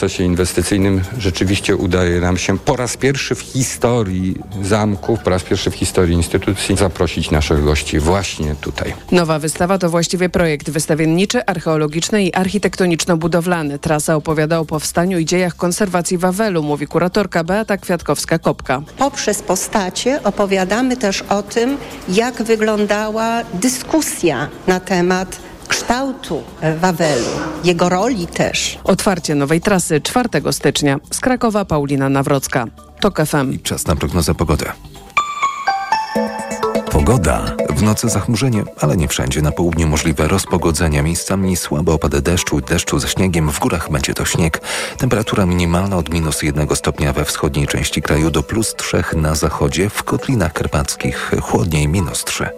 procesie inwestycyjnym rzeczywiście udaje nam się po raz pierwszy w historii zamków, po raz pierwszy w historii instytucji zaprosić naszych gości właśnie tutaj. Nowa wystawa to właściwie projekt wystawienniczy, archeologiczny i architektoniczno-budowlany. Trasa opowiada o powstaniu i dziejach konserwacji Wawelu, mówi kuratorka Beata Kwiatkowska-Kopka. Poprzez postacie opowiadamy też o tym, jak wyglądała dyskusja na temat kształtu Wawelu, jego roli też. Otwarcie nowej trasy 4 stycznia. Z Krakowa Paulina Nawrocka. TOK FM. Czas na prognozę pogody. Pogoda. W nocy zachmurzenie, ale nie wszędzie. Na południu możliwe rozpogodzenia. Miejscami słabe opady deszczu, deszczu ze śniegiem. W górach będzie to śnieg. Temperatura minimalna od minus jednego stopnia we wschodniej części kraju do plus trzech na zachodzie. W Kotlinach Karpackich chłodniej minus trzy.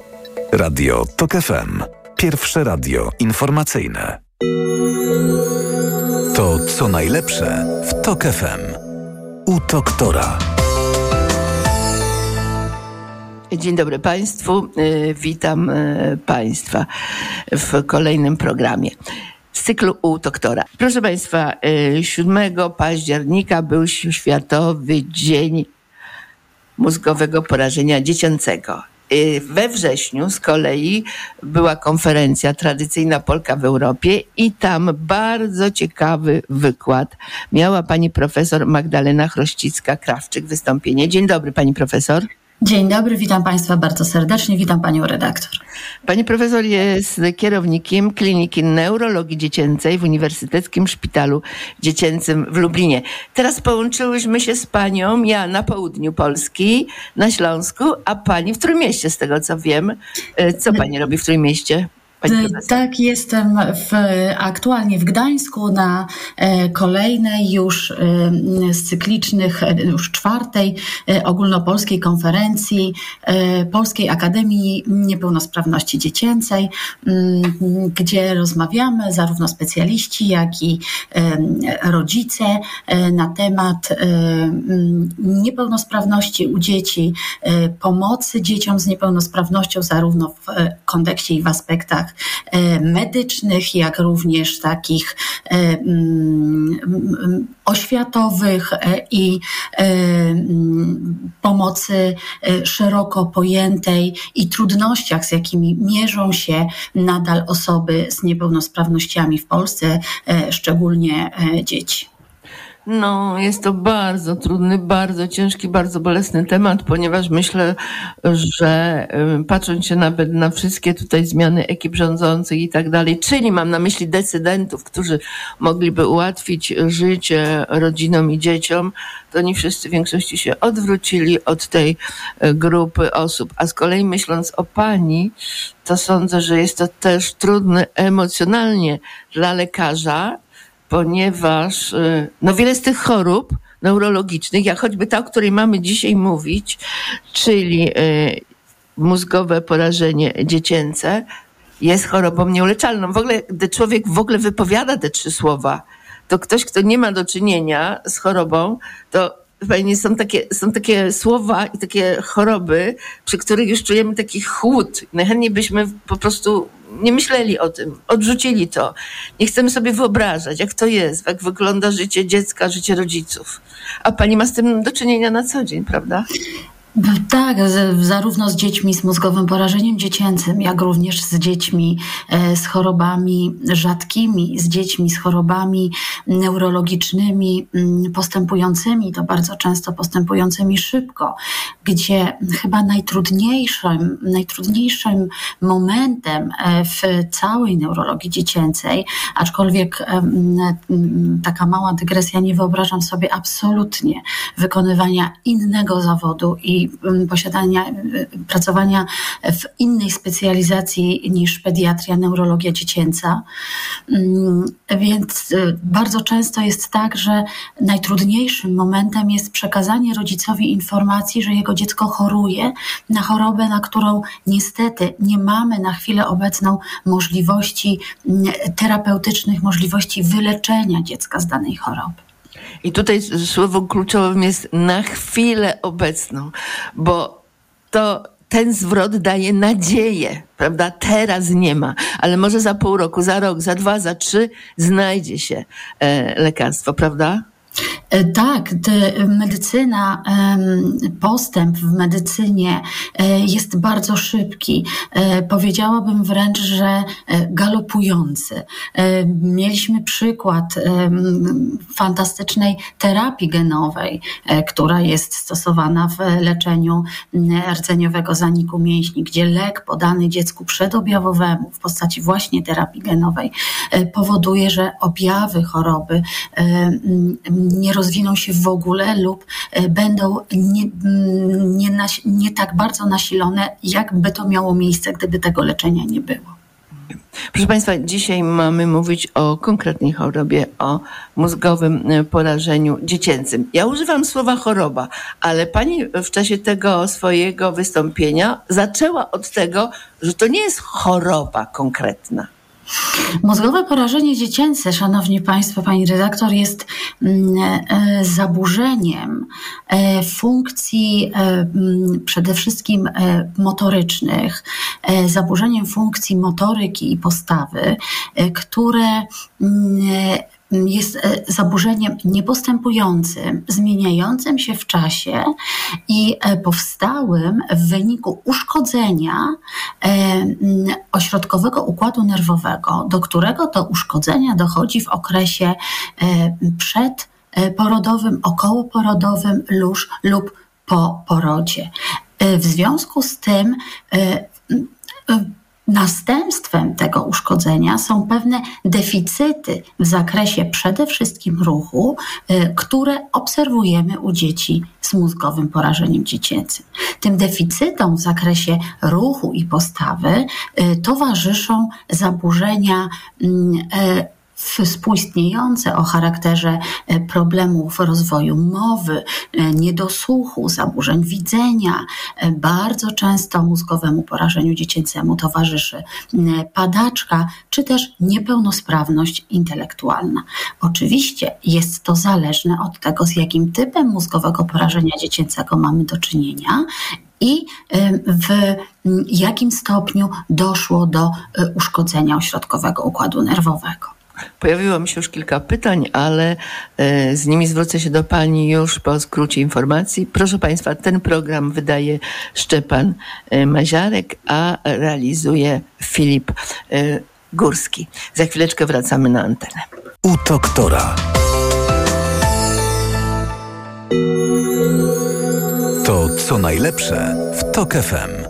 Radio TOK FM. Pierwsze radio informacyjne. To co najlepsze w TOK FM. U doktora. Dzień dobry Państwu. Y, Witam y, Państwa w kolejnym programie z cyklu U doktora. Proszę Państwa, y, 7 października był Światowy Dzień Mózgowego Porażenia Dziecięcego. Y, We wrześniu z kolei była konferencja Tradycyjna Polka w Europie i tam bardzo ciekawy wykład miała pani profesor Magdalena Chrościcka-Krawczyk wystąpienie. Dzień dobry pani profesor. Dzień dobry, witam Państwa bardzo serdecznie, witam Panią redaktor. Pani profesor jest kierownikiem Kliniki Neurologii Dziecięcej w Uniwersyteckim Szpitalu Dziecięcym w Lublinie. Teraz połączyłyśmy się z Panią, ja na południu Polski, na Śląsku, a Pani w Trójmieście, z tego co wiem. E, Co Pani robi w Trójmieście? Profesor? Tak, jestem w, aktualnie w Gdańsku na e, kolejnej już e, z cyklicznych, e, już czwartej e, ogólnopolskiej konferencji e, Polskiej Akademii Niepełnosprawności Dziecięcej, m, gdzie rozmawiamy zarówno specjaliści, jak i e, rodzice e, na temat e, m, niepełnosprawności u dzieci, e, pomocy dzieciom z niepełnosprawnością zarówno w e, kontekście i w aspektach e, medycznych, jak również takich e, mm, oświatowych e, i mm, pomocy szeroko pojętej i trudnościach, z jakimi mierzą się nadal osoby z niepełnosprawnościami w Polsce, szczególnie dzieci. No, jest to bardzo trudny, bardzo ciężki, bardzo bolesny temat, ponieważ myślę, że y, patrząc się nawet na wszystkie tutaj zmiany ekip rządzących i tak dalej, czyli mam na myśli decydentów, którzy mogliby ułatwić życie rodzinom i dzieciom, to nie wszyscy w większości się odwrócili od tej y, grupy osób. A z kolei myśląc o pani, to sądzę, że jest to też trudne emocjonalnie dla lekarza, ponieważ y, no wiele z tych chorób neurologicznych, jak choćby ta, o której mamy dzisiaj mówić, czyli y, mózgowe porażenie dziecięce, jest chorobą nieuleczalną. W ogóle, gdy człowiek w ogóle wypowiada te trzy słowa, to ktoś, kto nie ma do czynienia z chorobą, to Fajnie, są takie, są takie słowa i takie choroby, przy których już czujemy taki chłód. Najchętniej byśmy po prostu nie myśleli o tym, odrzucili to. Nie chcemy sobie wyobrażać, jak to jest, jak wygląda życie dziecka, życie rodziców. A pani ma z tym do czynienia na co dzień, prawda? Tak, z, zarówno z dziećmi z mózgowym porażeniem dziecięcym, jak również z dziećmi e, z chorobami rzadkimi, z dziećmi z chorobami neurologicznymi mm, postępującymi, to bardzo często postępującymi szybko, gdzie chyba najtrudniejszym, najtrudniejszym momentem e, w całej neurologii dziecięcej, aczkolwiek m, taka mała dygresja, nie wyobrażam sobie absolutnie wykonywania innego zawodu i posiadania, pracowania w innej specjalizacji niż pediatria, neurologia dziecięca. Więc y, bardzo często jest tak, że najtrudniejszym momentem jest przekazanie rodzicowi informacji, że jego dziecko choruje na chorobę, na którą niestety nie mamy na chwilę obecną możliwości terapeutycznych, możliwości wyleczenia dziecka z danej choroby. I tutaj słowo kluczowym jest na chwilę obecną, bo to ten zwrot daje nadzieję, prawda? Teraz nie ma, ale może za pół roku, za rok, za dwa, za trzy znajdzie się e, lekarstwo, prawda? E, tak, medycyna, postęp w medycynie e, jest bardzo szybki. E, powiedziałabym wręcz, że galopujący. Mieliśmy przykład fantastycznej terapii genowej, która jest stosowana w leczeniu rdzeniowego zaniku mięśni, gdzie lek podany dziecku przedobjawowemu w postaci właśnie terapii genowej powoduje, że objawy choroby nie rozwiną się w ogóle lub e, będą nie, mm, nie, nie tak bardzo nasilone, jakby to miało miejsce, gdyby tego leczenia nie było. Proszę Państwa, dzisiaj mamy mówić o konkretnej chorobie, o mózgowym e, porażeniu dziecięcym. Ja używam słowa choroba, ale Pani w czasie tego swojego wystąpienia zaczęła od tego, że to nie jest choroba konkretna. Mózgowe porażenie dziecięce, szanowni państwo, pani redaktor, jest mm, e, zaburzeniem e, funkcji e, mm, przede wszystkim motorycznych, zaburzeniem funkcji motoryki i postawy, które mm, jest e, zaburzeniem niepostępującym, zmieniającym się w czasie i e, powstałym w wyniku uszkodzenia e, ośrodkowego układu nerwowego, do którego to uszkodzenia dochodzi w okresie przedporodowym, okołoporodowym lub, lub po porodzie. W związku z tym Następstwem tego uszkodzenia są pewne deficyty w zakresie przede wszystkim ruchu, y, które obserwujemy u dzieci z mózgowym porażeniem dziecięcym. Tym deficytom w zakresie ruchu i postawy y, towarzyszą zaburzenia mm, y, współistniejące o charakterze e, problemów rozwoju mowy, e, niedosłuchu, zaburzeń widzenia. E, bardzo często mózgowemu porażeniu dziecięcemu towarzyszy padaczka czy też niepełnosprawność intelektualna. Oczywiście jest to zależne od tego, z jakim typem mózgowego porażenia dziecięcego mamy do czynienia i w jakim stopniu doszło do uszkodzenia ośrodkowego układu nerwowego. Pojawiło mi się już kilka pytań, ale e, z nimi zwrócę się do Pani już po skrócie informacji. Proszę Państwa, ten program wydaje Szczepan e, Maziarek, a realizuje Filip e, Górski. Za chwileczkę wracamy na antenę. U doktora. To co najlepsze w TOK FM.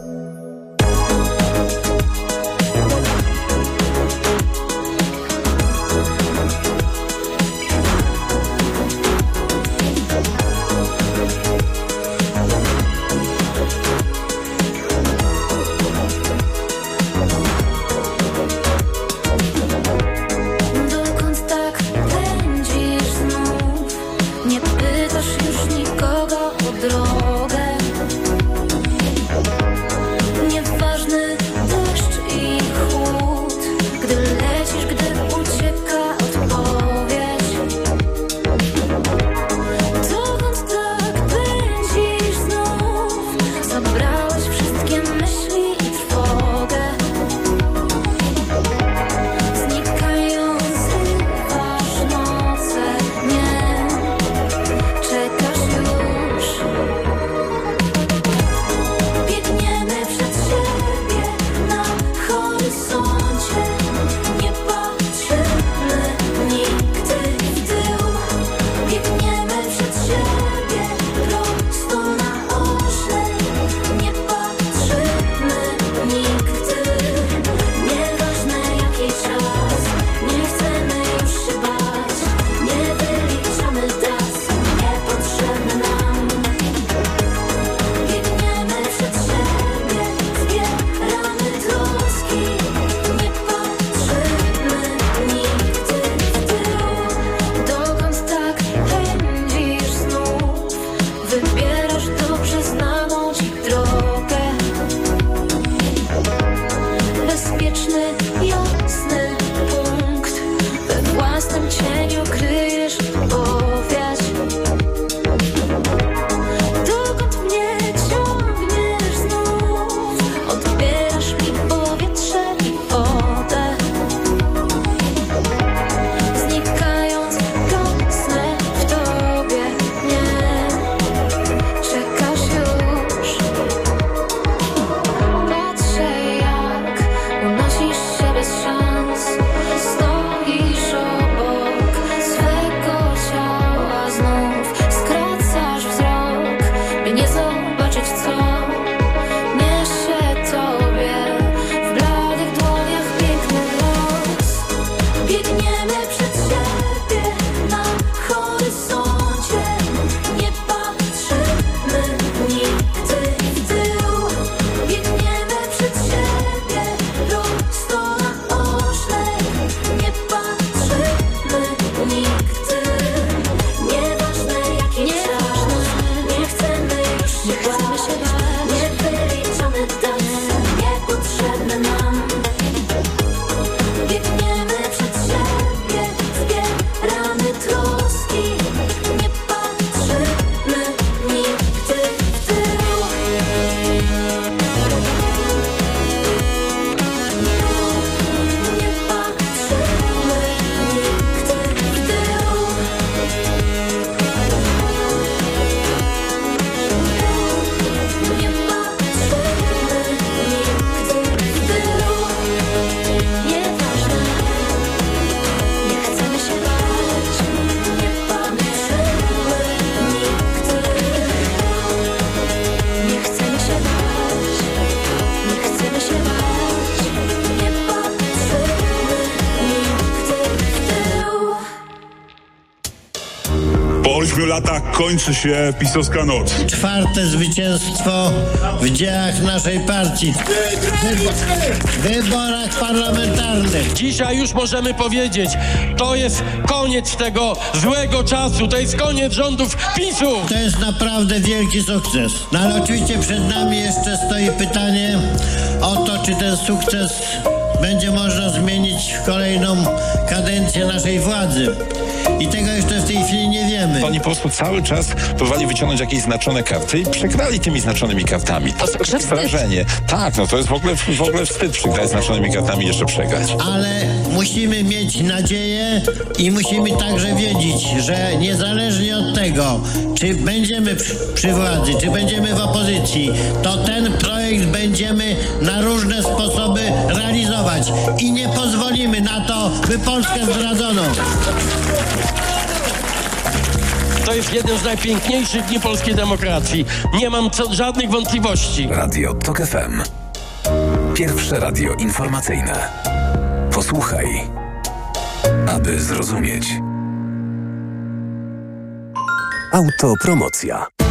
Kończy się pisowska noc. Czwarte zwycięstwo w dziełach naszej partii. W wyborach parlamentarnych. Dzisiaj już możemy powiedzieć, to jest koniec tego złego czasu, to jest koniec rządów PiSu. To jest naprawdę wielki sukces. No ale oczywiście przed nami jeszcze stoi pytanie o to, czy ten sukces będzie można zmienić w kolejną kadencję naszej władzy. I tego jeszcze w tej chwili nie wiemy. Oni po prostu cały czas próbowali wyciągnąć jakieś znaczone karty i przegrali tymi znaczonymi kartami. To jest wrażenie. Tak, no to jest w ogóle, w ogóle wstyd przegrać znaczonymi kartami i jeszcze przegrać. Ale musimy mieć nadzieję i musimy także wiedzieć, że niezależnie od tego, czy będziemy przy, przy władzy, czy będziemy w opozycji, to ten projekt będziemy na różne sposoby realizować i nie pozwolimy na to, by Polskę zdradzono. To jest jeden z najpiękniejszych dni polskiej demokracji. Nie mam co, żadnych wątpliwości. Radio TOK FM. Pierwsze radio informacyjne. Posłuchaj, aby zrozumieć. Autopromocja.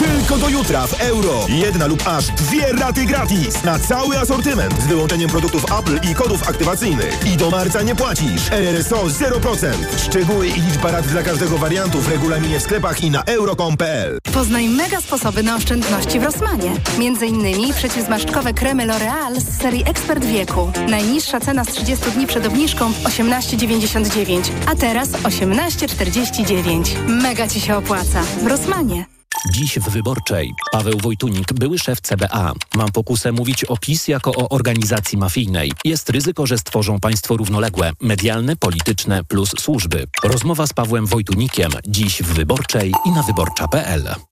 Tylko do jutra w euro. Jedna lub aż dwie raty gratis na cały asortyment z wyłączeniem produktów Apple i kodów aktywacyjnych. I do marca nie płacisz. RRSO 0%. Szczegóły i liczba rat dla każdego wariantu w regulaminie w sklepach i na euro.com.pl. Poznaj mega sposoby na oszczędności w Rosmanie. Między innymi przeciwzmarszczkowe kremy L'Oreal z serii Ekspert Wieku. Najniższa cena z 30 dni przed obniżką 18,99, a teraz 18,49. Mega Ci się opłaca. W Rosmanie. Dziś w Wyborczej. Paweł Wojtunik, były szef CBA. Mam pokusę mówić o PiS jako o organizacji mafijnej. Jest ryzyko, że stworzą państwo równoległe, medialne, polityczne plus służby. Rozmowa z Pawłem Wojtunikiem. Dziś w Wyborczej i na wyborcza.pl.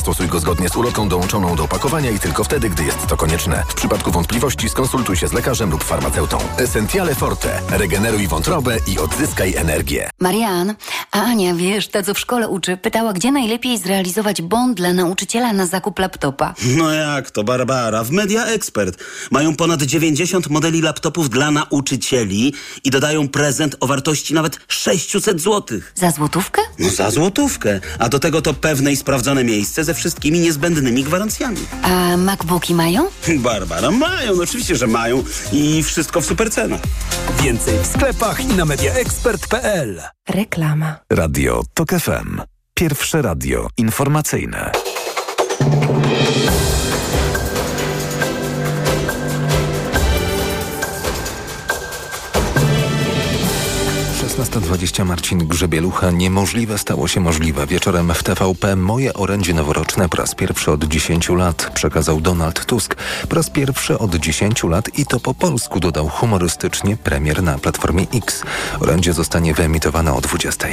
stosuj go zgodnie z ulotką dołączoną do opakowania i tylko wtedy, gdy jest to konieczne. W przypadku wątpliwości skonsultuj się z lekarzem lub farmaceutą. Essentiale Forte. Regeneruj wątrobę i odzyskaj energię. Marian, a Ania, wiesz, ta co w szkole uczy, pytała, gdzie najlepiej zrealizować bond dla nauczyciela na zakup laptopa. No jak to, Barbara? W Media Expert mają ponad 90 modeli laptopów dla nauczycieli i dodają prezent o wartości nawet 600 zł. Za złotówkę? No za złotówkę. A do tego to pewne i sprawdzone miejsce ze wszystkimi niezbędnymi gwarancjami. A MacBooki mają? Barbara, mają, no oczywiście, że mają i wszystko w super cenach. Więcej w sklepach i na mediaexpert.pl. Reklama. Radio TOK FM. Pierwsze radio informacyjne. 16.20 Marcin Grzebielucha. Niemożliwe stało się możliwe. Wieczorem w TVP moje orędzie noworoczne po raz pierwszy od 10 lat przekazał Donald Tusk. Po raz pierwszy od 10 lat i to po polsku dodał humorystycznie premier na Platformie X. Orędzie zostanie wyemitowane o 20.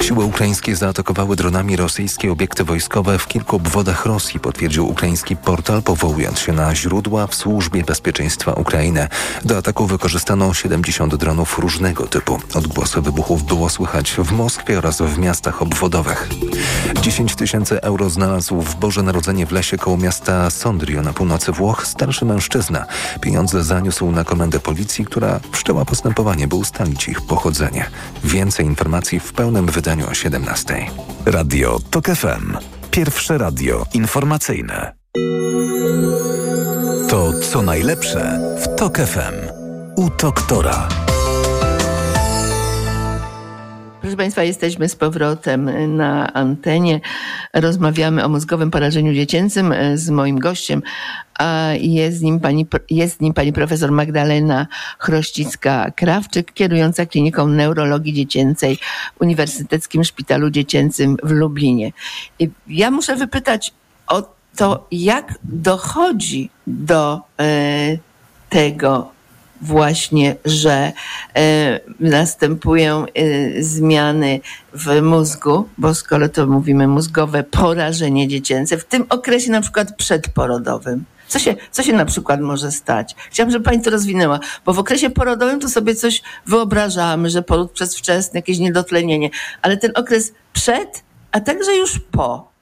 Siły ukraińskie zaatakowały dronami rosyjskie obiekty wojskowe w kilku obwodach Rosji, potwierdził ukraiński portal, powołując się na źródła w służbie bezpieczeństwa Ukrainy. Do ataku wykorzystano 70 dronów różnego typu. Odgłosy wybuchów było słychać w Moskwie oraz w miastach obwodowych. 10 tysięcy euro znalazł w Boże Narodzenie w lesie koło miasta Sondrio na północy Włoch starszy mężczyzna. Pieniądze zaniósł na komendę policji, która wszczęła postępowanie, by ustalić ich pochodzenie. Więcej informacji w pełnym wydaniu o 17. Radio TOK FM. Pierwsze radio informacyjne. To co najlepsze w TOK FM. U doktora. Proszę Państwa, jesteśmy z powrotem na antenie. Rozmawiamy o mózgowym porażeniu dziecięcym z moim gościem, jest nim pani, jest nim pani profesor Magdalena Chrościcka-Krawczyk, kierująca kliniką neurologii dziecięcej w Uniwersyteckim Szpitalu Dziecięcym w Lublinie. I ja muszę wypytać o to, jak dochodzi do e, tego właśnie, że e, następują e, zmiany w mózgu, bo skoro to mówimy mózgowe porażenie dziecięce, w tym okresie na przykład przedporodowym. Co się, co się na przykład może stać? Chciałam, żeby pani to rozwinęła, bo w okresie porodowym to sobie coś wyobrażamy, że poród przedwczesny, jakieś niedotlenienie, ale ten okres przed, a także już po,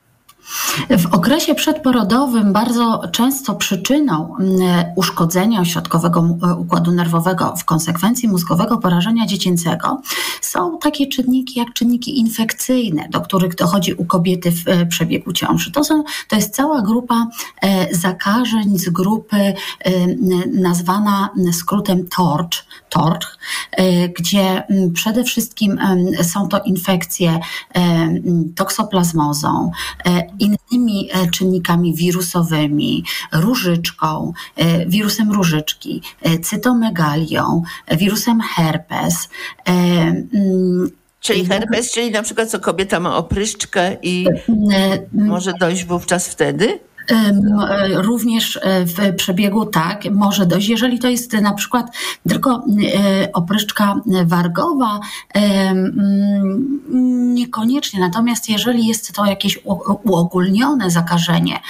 w okresie przedporodowym bardzo często przyczyną mm, uszkodzenia ośrodkowego e, układu nerwowego w konsekwencji mózgowego porażenia dziecięcego są takie czynniki jak czynniki infekcyjne, do których dochodzi u kobiety w e, przebiegu ciąży. To, są, to jest cała grupa e, zakażeń z grupy nazwana skrótem TORCH, TORCH gdzie przede wszystkim są to infekcje toksoplazmozą, innymi e, czynnikami wirusowymi, różyczką, e, wirusem różyczki, e, cytomegalią, wirusem herpes. Mm, czyli herpes, czyli na przykład co kobieta ma opryszczkę i może dojść wówczas wtedy? E, również e, w przebiegu tak może dojść, jeżeli to jest na przykład tylko e, opryszczka wargowa, mm, niekoniecznie. Natomiast jeżeli jest to jakieś uogólnione zakażenie,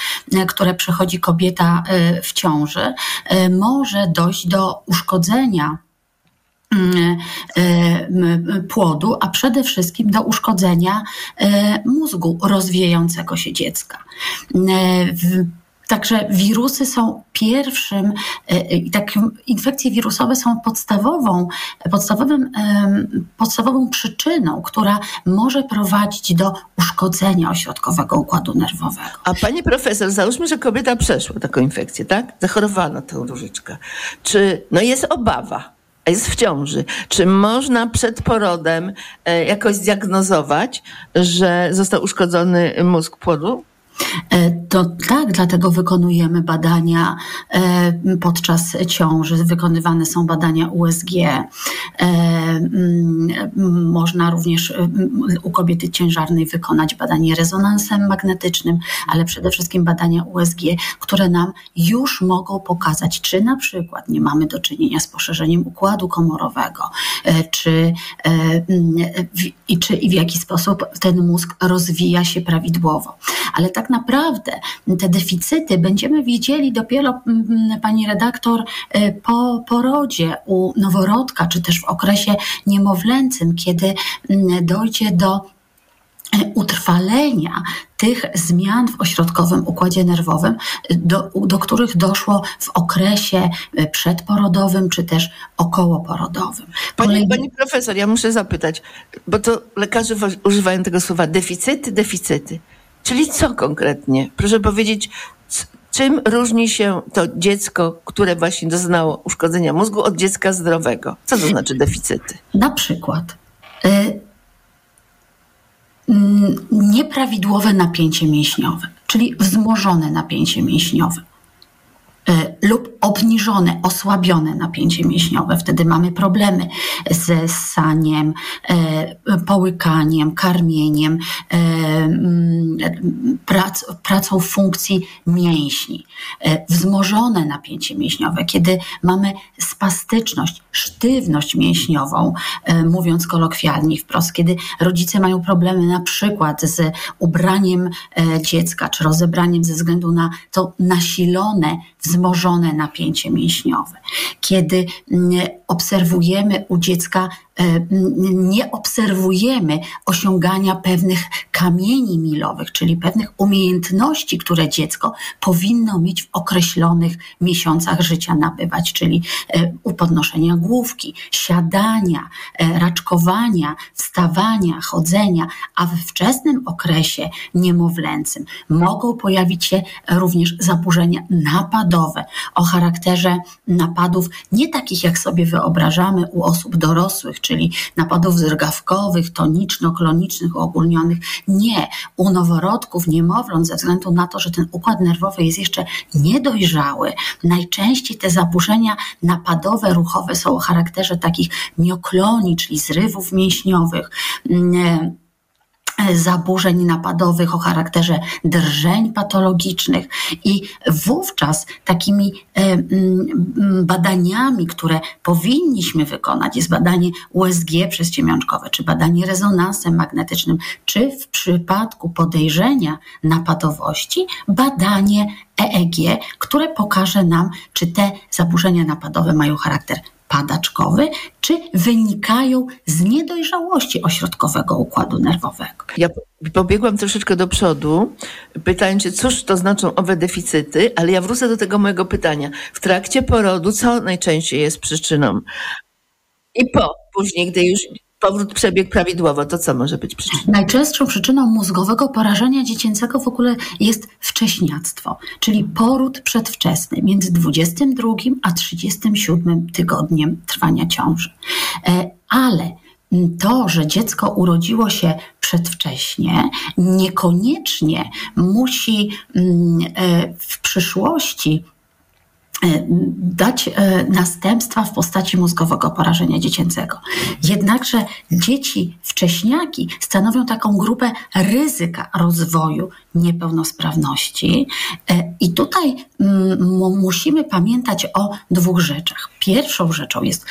które przechodzi kobieta w ciąży, może dojść do uszkodzenia płodu, a przede wszystkim do uszkodzenia e, mózgu rozwijającego się dziecka. E, także wirusy są pierwszym, tak, infekcje wirusowe są podstawową, podstawowym, podstawową przyczyną, która może prowadzić do uszkodzenia ośrodkowego układu nerwowego. A pani profesor, załóżmy, że kobieta przeszła taką infekcję, tak? Zachorowała na tę różyczkę. Czy no jest obawa, jest w ciąży. Czy można przed porodem e, jakoś zdiagnozować, że został uszkodzony mózg płodu? E, to tak, dlatego wykonujemy badania e, podczas ciąży. Wykonywane są badania USG. E, mm, można również u kobiety ciężarnej wykonać badanie rezonansem magnetycznym, ale przede wszystkim badania USG, które nam już mogą pokazać, czy na przykład nie mamy do czynienia z poszerzeniem układu komorowego, czy, i, czy i w jaki sposób ten mózg rozwija się prawidłowo. Ale tak naprawdę te deficyty będziemy widzieli dopiero, pani redaktor, e, po porodzie u noworodka, czy też w okresie niemowlęcym, kiedy dojdzie do e, utrwalenia tych zmian w ośrodkowym układzie nerwowym, do, do których doszło w okresie przedporodowym czy też okołoporodowym. Pani, pani profesor, ja muszę zapytać, bo to lekarze używają tego słowa deficyty, deficyty. Czyli co konkretnie? Proszę powiedzieć, czym różni się to dziecko, które właśnie doznało uszkodzenia mózgu od dziecka zdrowego? Co to znaczy deficyty? Na przykład y, nieprawidłowe napięcie mięśniowe, czyli wzmożone napięcie mięśniowe y, lub obniżone, osłabione napięcie mięśniowe. Wtedy mamy problemy ze ssaniem, e, połykaniem, karmieniem, mm, prac, pracą funkcji mięśni. E, wzmożone napięcie mięśniowe, kiedy mamy spastyczność, sztywność mięśniową, mówiąc kolokwialnie wprost, kiedy rodzice mają problemy na przykład z ubraniem dziecka, czy rozebraniem ze względu na to nasilone, wzmożone napięcie mięśniowe. Kiedy mm, obserwujemy u dziecka E, nie obserwujemy osiągania pewnych kamieni milowych, czyli pewnych umiejętności, które dziecko powinno mieć w określonych miesiącach życia nabywać, czyli e, u podnoszenia główki, siadania, e, raczkowania, wstawania, chodzenia, a we wczesnym okresie niemowlęcym mogą pojawić się również zaburzenia napadowe o charakterze napadów nie takich, jak sobie wyobrażamy u osób dorosłych, czyli napadów zrgawkowych, toniczno-klonicznych, uogólnionych. Nie. U noworodków, niemowląt, ze względu na to, że ten układ nerwowy jest jeszcze niedojrzały, najczęściej te zaburzenia napadowe, ruchowe są o charakterze takich mioklonii, czyli zrywów mięśniowych mm, zaburzeń napadowych o charakterze drżeń patologicznych i wówczas takimi e, mm, badaniami, które powinniśmy wykonać, jest badanie USG przezciemiączkowe, czy badanie rezonansem magnetycznym, czy w przypadku podejrzenia napadowości badanie EEG, które pokaże nam, czy te zaburzenia napadowe mają charakter padaczkowy, czy wynikają z niedojrzałości ośrodkowego układu nerwowego. Ja pobiegłam troszeczkę do przodu, pytając się, cóż to znaczą owe deficyty, ale ja wrócę do tego mojego pytania. W trakcie porodu co najczęściej jest przyczyną? I po, później, gdy już powrót przebiegł prawidłowo, to co może być przyczyną? Najczęstszą przyczyną mózgowego porażenia dziecięcego w ogóle jest wcześniactwo, czyli poród przedwczesny między 22 a 37 tygodniem trwania ciąży. E, ale to, że dziecko urodziło się przedwcześnie, niekoniecznie musi mm, e, w przyszłości dać e, następstwa w postaci mózgowego porażenia dziecięcego. Jednakże dzieci wcześniaki stanowią taką grupę ryzyka rozwoju niepełnosprawności e, i tutaj mm, musimy pamiętać o dwóch rzeczach. Pierwszą rzeczą jest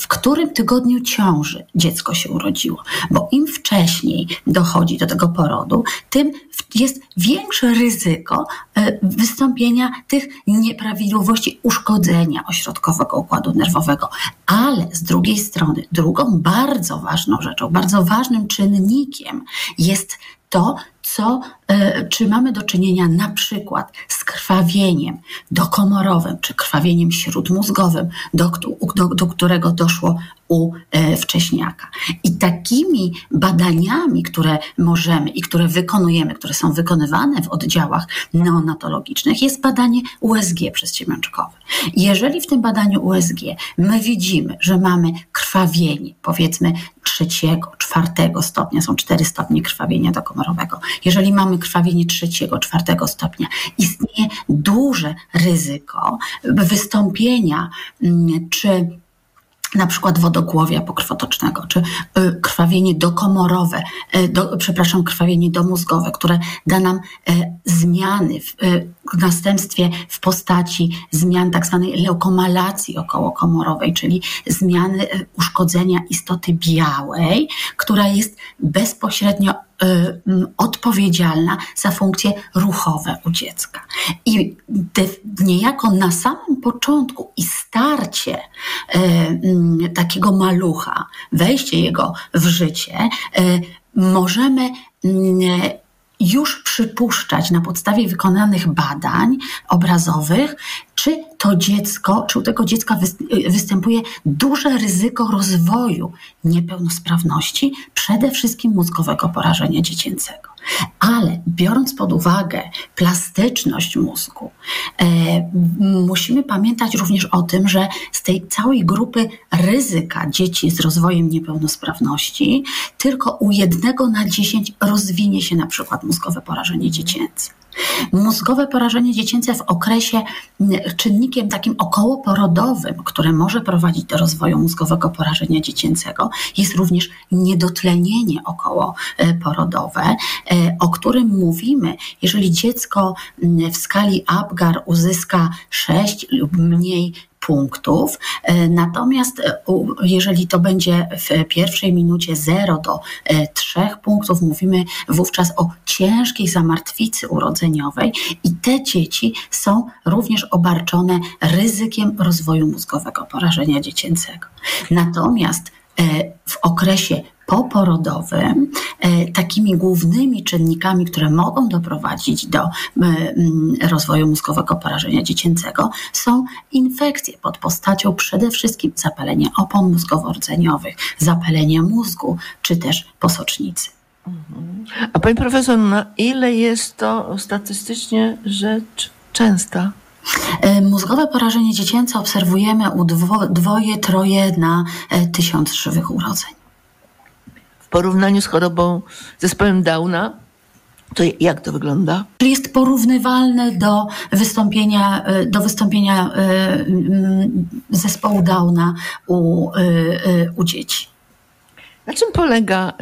w którym tygodniu ciąży dziecko się urodziło. Bo im wcześniej dochodzi do tego porodu, tym jest większe ryzyko e, wystąpienia tych nieprawidłowości, uszkodzenia ośrodkowego układu nerwowego. Ale z drugiej strony, drugą bardzo ważną rzeczą, bardzo ważnym czynnikiem jest to, co, e, czy mamy do czynienia na przykład z krwawieniem dokomorowym, czy krwawieniem śródmózgowym, do, do, do którego doszło u e, wcześniaka. I takimi badaniami, które możemy i które wykonujemy, które są wykonywane w oddziałach neonatologicznych, jest badanie USG przezciemiączkowe. Jeżeli w tym badaniu USG my widzimy, że mamy krwawienie, powiedzmy trzeciego, czwartego stopnia, są cztery stopnie krwawienia dokomorowego. Jeżeli mamy krwawienie trzeciego, czwartego stopnia, istnieje duże ryzyko wystąpienia mm, czy na przykład wodogłowia pokrwotocznego, czy y, krwawienie dokomorowe, y, do, przepraszam, krwawienie domózgowe, które da nam y, zmiany w, w następstwie w postaci zmian tak zwanej leukomalacji okołokomorowej, czyli zmiany uszkodzenia istoty białej, która jest bezpośrednio Y, odpowiedzialna za funkcje ruchowe u dziecka. I niejako na samym początku i starcie y, takiego malucha, wejście jego w życie, możemy już przypuszczać na podstawie wykonanych badań obrazowych, czy to dziecko, czy u tego dziecka występuje duże ryzyko rozwoju niepełnosprawności, przede wszystkim mózgowego porażenia dziecięcego. Ale biorąc pod uwagę plastyczność mózgu, e, musimy pamiętać również o tym, że z tej całej grupy ryzyka dzieci z rozwojem niepełnosprawności, tylko u jednego na dziesięć rozwinie się na przykład mózgowe porażenie dziecięce. Mózgowe porażenie dziecięce w okresie czynnikiem takim okołoporodowym, które może prowadzić do rozwoju mózgowego porażenia dziecięcego, jest również niedotlenienie okołoporodowe, e, o którym mówimy, jeżeli dziecko w skali Apgar uzyska 6 lub mniej punktów. E, natomiast e, jeżeli to będzie w pierwszej minucie 0 do 3 e, punktów, mówimy wówczas o ciężkiej zamartwicy urodzeniowej i te dzieci są również obarczone ryzykiem rozwoju mózgowego porażenia dziecięcego. Natomiast w okresie poporodowym e, takimi głównymi czynnikami, które mogą doprowadzić do rozwoju mózgowego porażenia dziecięcego są infekcje pod postacią przede wszystkim zapalenia opon mózgowo-rdzeniowych, zapalenia mózgu czy też posocznicy. A pani profesor, na ile jest to statystycznie rzecz częsta? E, mózgowe porażenie dziecięce obserwujemy u dwo, dwoje, troje na e, tysiąc żywych urodzeń porównaniu z chorobą, zespołem Downa, to jak to wygląda? Jest porównywalne do wystąpienia, e, do wystąpienia e, mm, zespołu Downa u, e, u dzieci. Na czym polega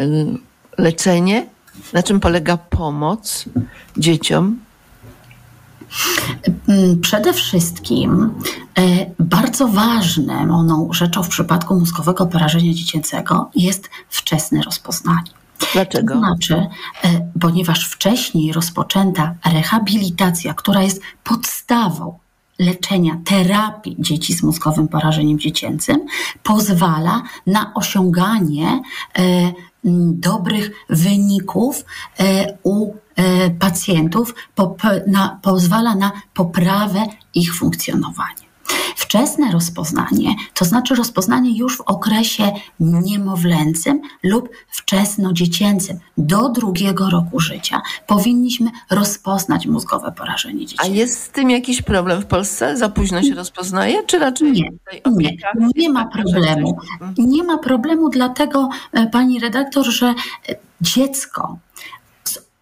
leczenie? Na czym polega pomoc dzieciom? Mm, przede wszystkim e, bardzo ważną rzeczą w przypadku mózgowego porażenia dziecięcego jest wczesne rozpoznanie. Dlaczego? To znaczy, e, ponieważ wcześniej rozpoczęta rehabilitacja, która jest podstawą leczenia, terapii dzieci z mózgowym porażeniem dziecięcym, pozwala na osiąganie e, dobrych wyników u E, pacjentów na, pozwala na poprawę ich funkcjonowania. Wczesne rozpoznanie, to znaczy rozpoznanie już w okresie niemowlęcym lub wczesnodziecięcym, do drugiego roku życia, powinniśmy rozpoznać mózgowe porażenie dziecięce. A jest z tym jakiś problem w Polsce? Za późno się rozpoznaje, czy raczej nie? Nie, nie ma problemu. Nie ma problemu, dlatego, e, pani redaktor, że e, dziecko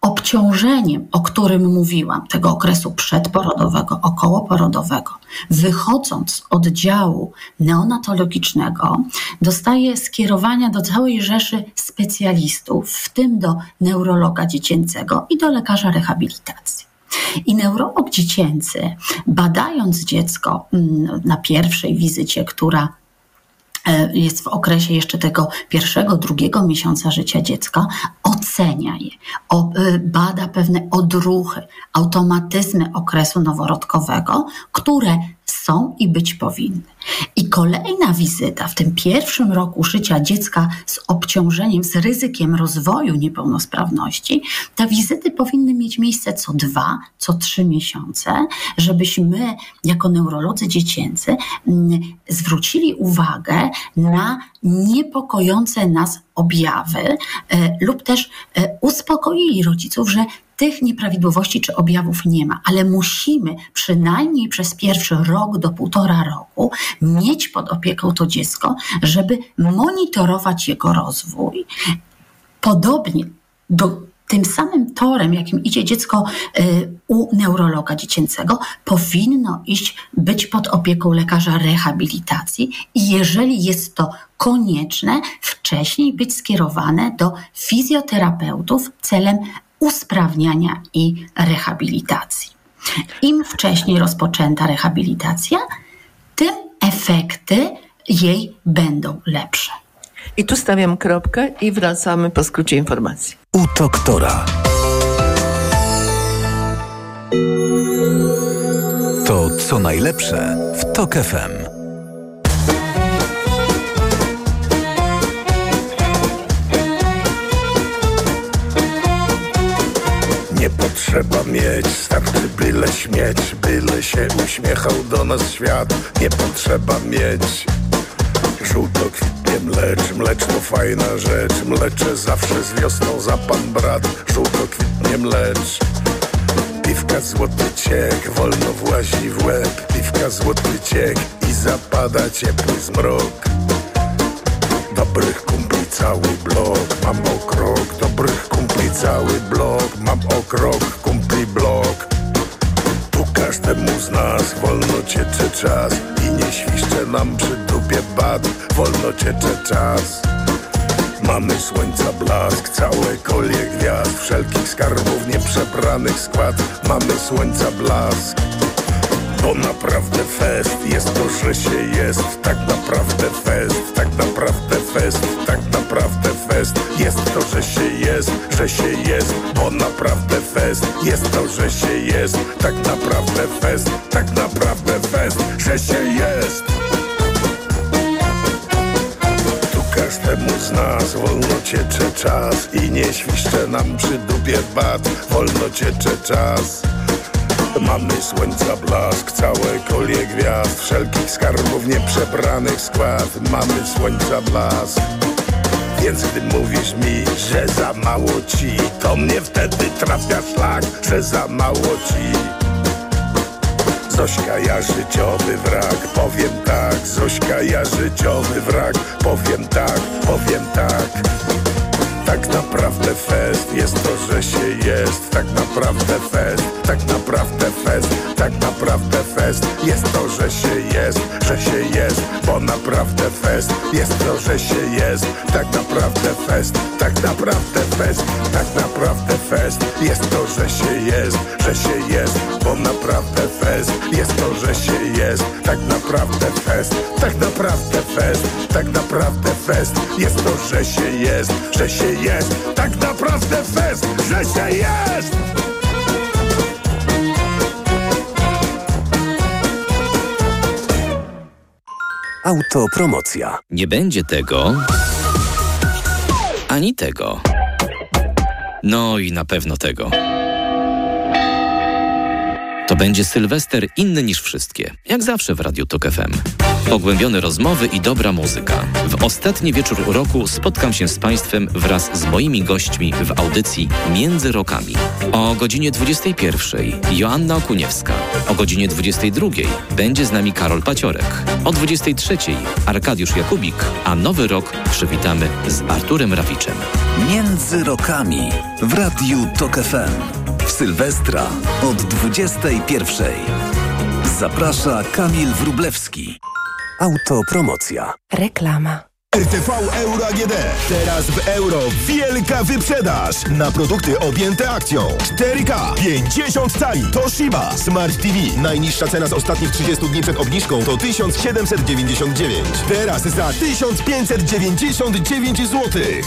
obciążeniem, o którym mówiłam, tego okresu przedporodowego, okołoporodowego, wychodząc z oddziału neonatologicznego, dostaje skierowania do całej rzeszy specjalistów, w tym do neurologa dziecięcego i do lekarza rehabilitacji. I neurolog dziecięcy, badając dziecko mm, na pierwszej wizycie, która jest w okresie jeszcze tego pierwszego, drugiego miesiąca życia dziecka, ocenia je, e, bada pewne odruchy, automatyzmy okresu noworodkowego, które są i być powinny. I kolejna wizyta w tym pierwszym roku życia dziecka z obciążeniem, z ryzykiem rozwoju niepełnosprawności, te wizyty powinny mieć miejsce co dwa, co trzy miesiące, żebyśmy jako neurolodzy dziecięcy mm, zwrócili uwagę na niepokojące nas objawy e, lub też e, uspokoili rodziców, że tych nieprawidłowości czy objawów nie ma, ale musimy przynajmniej przez pierwszy rok do półtora roku mieć pod opieką to dziecko, żeby monitorować jego rozwój. Podobnie do tym samym torem, jakim idzie dziecko y, u neurologa dziecięcego, powinno iść, być pod opieką lekarza rehabilitacji i jeżeli jest to konieczne, wcześniej być skierowane do fizjoterapeutów celem usprawniania i rehabilitacji. Im wcześniej rozpoczęta rehabilitacja, tym efekty jej będą lepsze. I tu stawiam kropkę i wracamy po skrócie informacji. U doktora. To co najlepsze w TOK FM. Nie potrzeba mieć, starczy byle śmieć Byle się uśmiechał do nas świat. Nie potrzeba mieć Żółto kwitnie mlecz, mlecz to fajna rzecz. Mlecze zawsze z wiosną za pan brat. Żółto kwitnie mlecz. Piwka złoty ciek, wolno włazi w łeb. Piwka złoty ciek i zapada ciepły zmrok. Dobrych kumpli cały blok, mam okrok Dobrych kumpli cały blok, mam okrok Kumpli blok. Tu każdemu z nas wolno cieczy czas I nie świszcze nam przy dupie bat Wolno cieczy czas. Mamy słońca blask, całe kolie gwiazd Wszelkich skarbów nieprzebranych skład. Mamy słońca blask bo naprawdę fest. Jest to, że się jest. Tak naprawdę fest, tak naprawdę fest. Tak naprawdę fest. Jest to, że się jest. Że się jest, bo naprawdę fest. Jest to, że się jest. Tak naprawdę fest, tak naprawdę fest. Że się jest. Każdemu z nas wolno ciecze czas I nie świszcze nam przy dupie bat. Wolno ciecze czas Mamy słońca blask, całe kolie gwiazd Wszelkich skarbów nieprzebranych skład. Mamy słońca blask. Więc gdy mówisz mi, że za mało ci To mnie wtedy trafia szlak, że za mało ci. Zośka, ja życiowy wrak, powiem tak. Zośka, ja życiowy wrak, powiem tak, powiem tak. Tak naprawdę fest jest to, że się jest. Tak naprawdę fest, tak naprawdę fest Tak naprawdę fest. Jest to, że się jest Że się jest, bo naprawdę fest. Jest to, że się jest Tak naprawdę fest, tak naprawdę fest Tak naprawdę fest. Jest to, że się jest Że się jest, bo naprawdę fest. Jest to, że się jest Tak naprawdę fest, tak naprawdę fest Tak naprawdę fest. Jest to, że się jest Że się jest, tak naprawdę fest, że się jest Autopromocja. Nie będzie tego, ani tego. No i na pewno tego. To będzie Sylwester inny niż wszystkie, jak zawsze w Radiu Tok FM. Pogłębione rozmowy i dobra muzyka. W ostatni wieczór roku spotkam się z Państwem wraz z moimi gośćmi w audycji Między Rokami. O godzinie 21 Joanna Okuniewska. O godzinie 22 będzie z nami Karol Paciorek. O 23 Arkadiusz Jakubik, a nowy rok przywitamy z Arturem Rawiczem. Między rokami w Radiu Tok FM. W Sylwestra od 21. Zaprasza Kamil Wrublewski. Autopromocja. Reklama. RTV Euro AGD. Teraz w euro wielka wyprzedaż na produkty objęte akcją. 4K 50 cali Toshiba Smart TV. Najniższa cena z ostatnich 30 dni przed obniżką to 1799. Teraz za 1599 zł.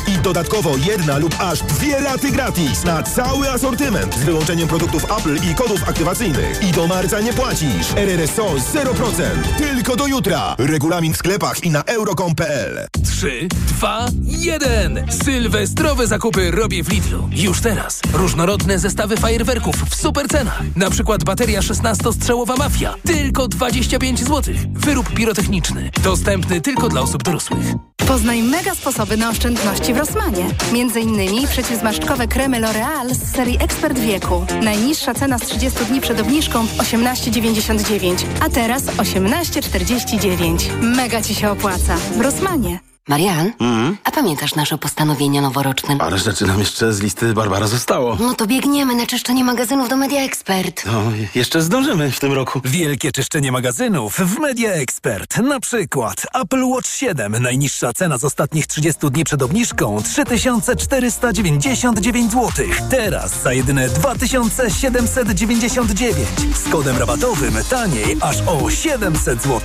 I dodatkowo jedna lub aż dwie raty gratis na cały asortyment z wyłączeniem produktów Apple i kodów aktywacyjnych. I do marca nie płacisz. RRSO 0%. Tylko do jutra. Regulamin w sklepach i na euro.com.pl 3, 2, 1. Sylwestrowe zakupy robię w Lidlu. Już teraz. Różnorodne zestawy fajerwerków w super cenach. Na przykład bateria 16-strzałowa Mafia. Tylko 25 zł. Wyrób pirotechniczny. Dostępny tylko dla osób dorosłych. Poznaj mega sposoby na oszczędności w Rossmanie. Między innymi przeciwzmarszczkowe kremy L'Oreal z serii Ekspert Wieku. Najniższa cena z 30 dni przed obniżką 18,99, a teraz 18,49. Mega Ci się opłaca. W Rossmanie. Marian, Mhm. a pamiętasz nasze postanowienie noworoczne? Parę rzeczy nam jeszcze z listy Barbara zostało. No to biegniemy na czyszczenie magazynów do Media Expert. No, jeszcze zdążymy w tym roku. Wielkie czyszczenie magazynów w Media Expert. Na przykład Apple Watch 7. Najniższa cena z ostatnich 30 dni przed obniżką 3499 zł. Teraz za jedyne 2799. Z kodem rabatowym taniej aż o 700 zł.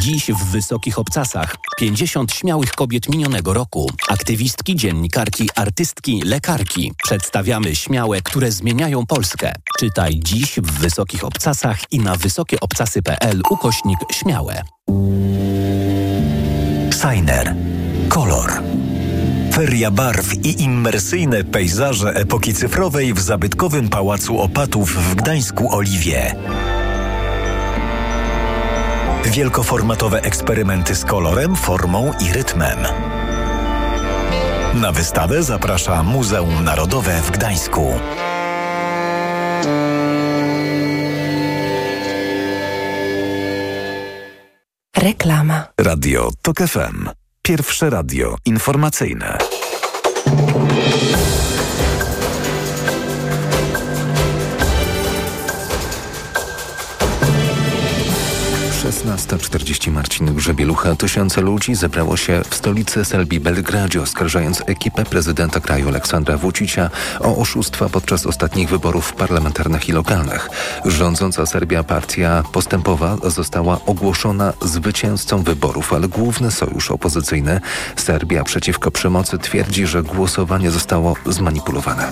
Dziś w Wysokich Obcasach 50 śmiałych kobiet minionego roku. Aktywistki, dziennikarki, artystki, lekarki. Przedstawiamy śmiałe, które zmieniają Polskę. Czytaj dziś w Wysokich Obcasach i na wysokieobcasy.pl ukośnik śmiałe. Signer. Kolor. Feria barw i immersyjne pejzaże epoki cyfrowej w zabytkowym Pałacu Opatów w Gdańsku Oliwie. Wielkoformatowe eksperymenty z kolorem, formą i rytmem. Na wystawę zaprasza Muzeum Narodowe w Gdańsku. Reklama. Radio TOK FM. Pierwsze radio informacyjne. 16.40 Marcin Grzebielucha. Tysiące ludzi zebrało się w stolicy Serbii Belgradzie, oskarżając ekipę prezydenta kraju Aleksandra Vucicia o oszustwa podczas ostatnich wyborów parlamentarnych i lokalnych. Rządząca Serbia Partia Postępowa została ogłoszona zwycięzcą wyborów, ale główny sojusz opozycyjny Serbia przeciwko przemocy twierdzi, że głosowanie zostało zmanipulowane.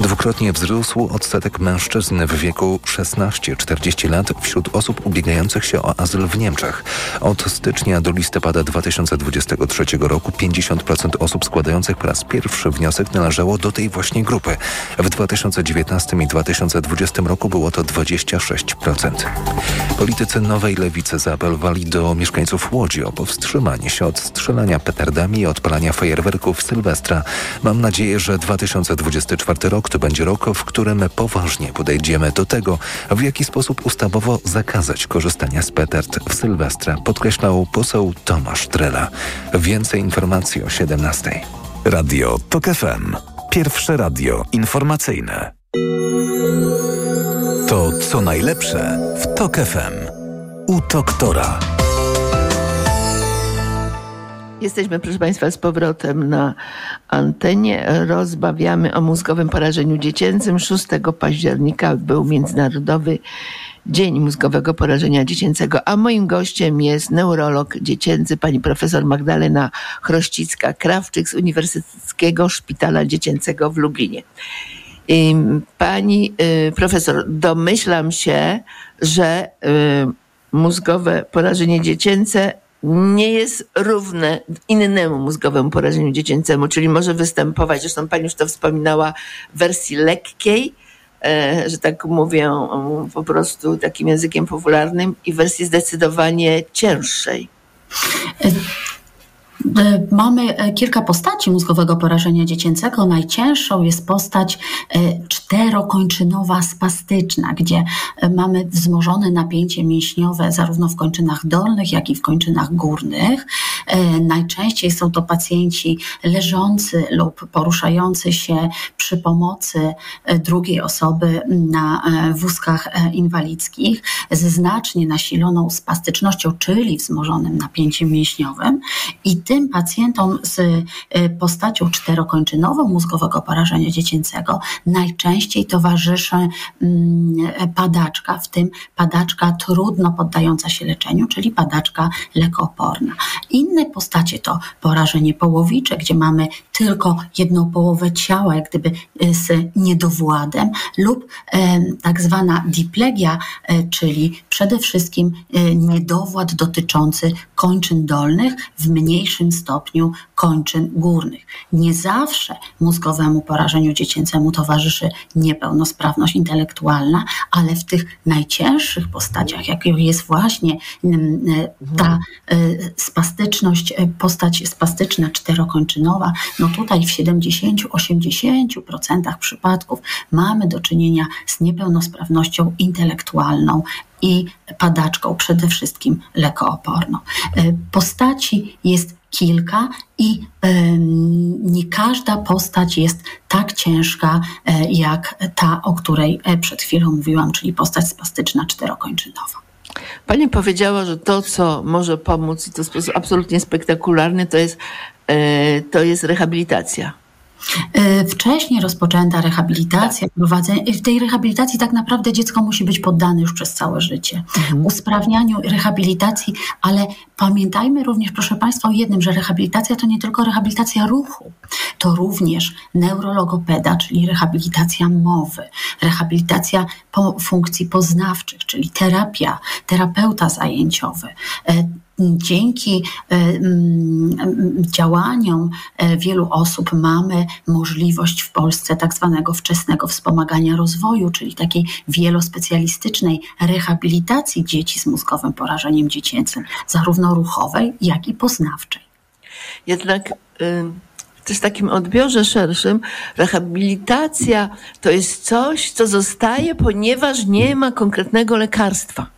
Dwukrotnie wzrósł odsetek mężczyzn w wieku 16-40 lat wśród osób ubiegających się o azyl w Niemczech. Od stycznia do listopada 2023 roku 50% osób składających po raz pierwszy wniosek należało do tej właśnie grupy. W 2019 i 2020 roku było to 26%. Politycy Nowej Lewicy zaapelowali do mieszkańców Łodzi o powstrzymanie się od strzelania petardami i odpalania fajerwerków Sylwestra. Mam nadzieję, że 2024 rok to będzie rok, w którym poważnie podejdziemy do tego, w jaki sposób ustawowo zakazać korzystania z petard w Sylwestra, podkreślał poseł Tomasz Trela. Więcej informacji o 17. Radio TOK FM. Pierwsze radio informacyjne. To co najlepsze w TOK FM. U doktora. Jesteśmy, proszę Państwa, z powrotem na antenie. Rozbawiamy o mózgowym porażeniu dziecięcym. 6 października był Międzynarodowy Dzień Mózgowego Porażenia Dziecięcego, a moim gościem jest neurolog dziecięcy pani profesor Magdalena Chrościcka-Krawczyk z Uniwersyteckiego Szpitala Dziecięcego w Lublinie. Pani y, profesor, domyślam się, że y, mózgowe porażenie dziecięce nie jest równe innemu mózgowemu porażeniu dziecięcemu, czyli może występować, zresztą pani już to wspominała, w wersji lekkiej, e, że tak mówię po prostu takim językiem popularnym, i wersji zdecydowanie cięższej. E, mamy e, kilka postaci mózgowego porażenia dziecięcego. Najcięższą jest postać e, czterokończynowa spastyczna, gdzie mamy wzmożone napięcie mięśniowe zarówno w kończynach dolnych, jak i w kończynach górnych. Najczęściej są to pacjenci leżący lub poruszający się przy pomocy drugiej osoby na wózkach inwalidzkich ze znacznie nasiloną spastycznością, czyli wzmożonym napięciem mięśniowym i tym pacjentom z y, postacią czterokończynową mózgowego porażenia dziecięcego najczęściej towarzyszy mm, padaczka, w tym padaczka trudno poddająca się leczeniu, czyli padaczka lekooporna. Inne postacie to porażenie połowicze, gdzie mamy tylko jedną połowę ciała, jak gdyby y, z niedowładem, lub tak zwana diplegia, czyli przede wszystkim niedowład dotyczący kończyn dolnych w mniejszym mniejszym stopniu kończyn górnych. Nie zawsze mózgowemu porażeniu dziecięcemu towarzyszy niepełnosprawność intelektualna, ale w tych najcięższych postaciach, jaką jest właśnie mm, ta e, spastyczność, e, postać spastyczna czterokończynowa, no tutaj w 70-80% przypadków mamy do czynienia z niepełnosprawnością intelektualną i padaczką, przede wszystkim lekooporną. E, postaci jest kilka i nie każda postać jest tak ciężka e, jak ta, o której e, przed chwilą mówiłam, czyli postać spastyczna czterokończynowa. Pani powiedziała, że to, co może pomóc i to w sposób absolutnie spektakularny, to jest, to jest rehabilitacja. E, wcześniej rozpoczęta rehabilitacja, prowadzenie, w tej rehabilitacji tak naprawdę dziecko musi być poddane już przez całe życie. Mhm. Usprawnianiu rehabilitacji, ale pamiętajmy również, proszę Państwa, o jednym, że rehabilitacja to nie tylko rehabilitacja ruchu, to również neurologopeda, czyli rehabilitacja mowy, rehabilitacja funkcji poznawczych, czyli terapia, terapeuta zajęciowy, e, dzięki e, mm, działaniom e, wielu osób mamy możliwość w Polsce tak zwanego wczesnego wspomagania rozwoju, czyli takiej wielospecjalistycznej rehabilitacji dzieci z mózgowym porażeniem dziecięcym, zarówno ruchowej, jak i poznawczej. Jednak w też takim odbiorze szerszym, rehabilitacja to jest coś, co zostaje, ponieważ nie ma konkretnego lekarstwa.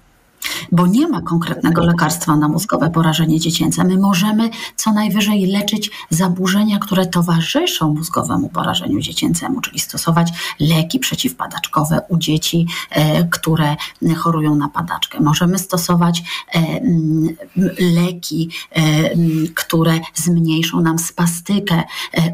Bo nie ma konkretnego lekarstwa na mózgowe porażenie dziecięce. My możemy co najwyżej leczyć zaburzenia, które towarzyszą mózgowemu porażeniu dziecięcemu, czyli stosować leki przeciwpadaczkowe u dzieci, e, które chorują na padaczkę. Możemy stosować e, leki, e, które zmniejszą nam spastykę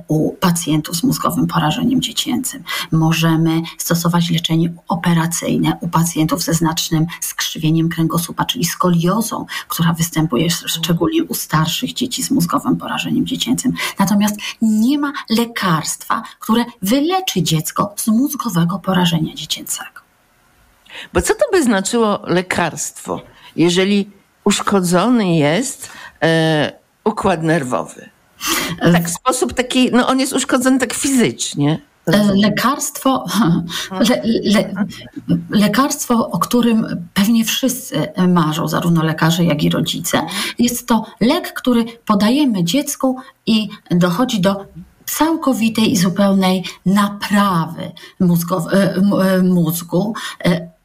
u pacjentów z mózgowym porażeniem dziecięcym. Możemy stosować leczenie operacyjne u pacjentów ze znacznym skrzywieniem kręgosłupa, czyli skoliozą, która występuje szczególnie u starszych dzieci z mózgowym porażeniem dziecięcym. Natomiast nie ma lekarstwa, które wyleczy dziecko z mózgowego porażenia dziecięcego. Bo co to by znaczyło lekarstwo, jeżeli uszkodzony jest e, układ nerwowy? Tak, w sposób taki, no on jest uszkodzony tak fizycznie. E, lekarstwo, le, le, lekarstwo, o którym pewnie wszyscy marzą, zarówno lekarze, jak i rodzice, jest to lek, który podajemy dziecku i dochodzi do całkowitej i zupełnej naprawy mózgu, e, e, mózgu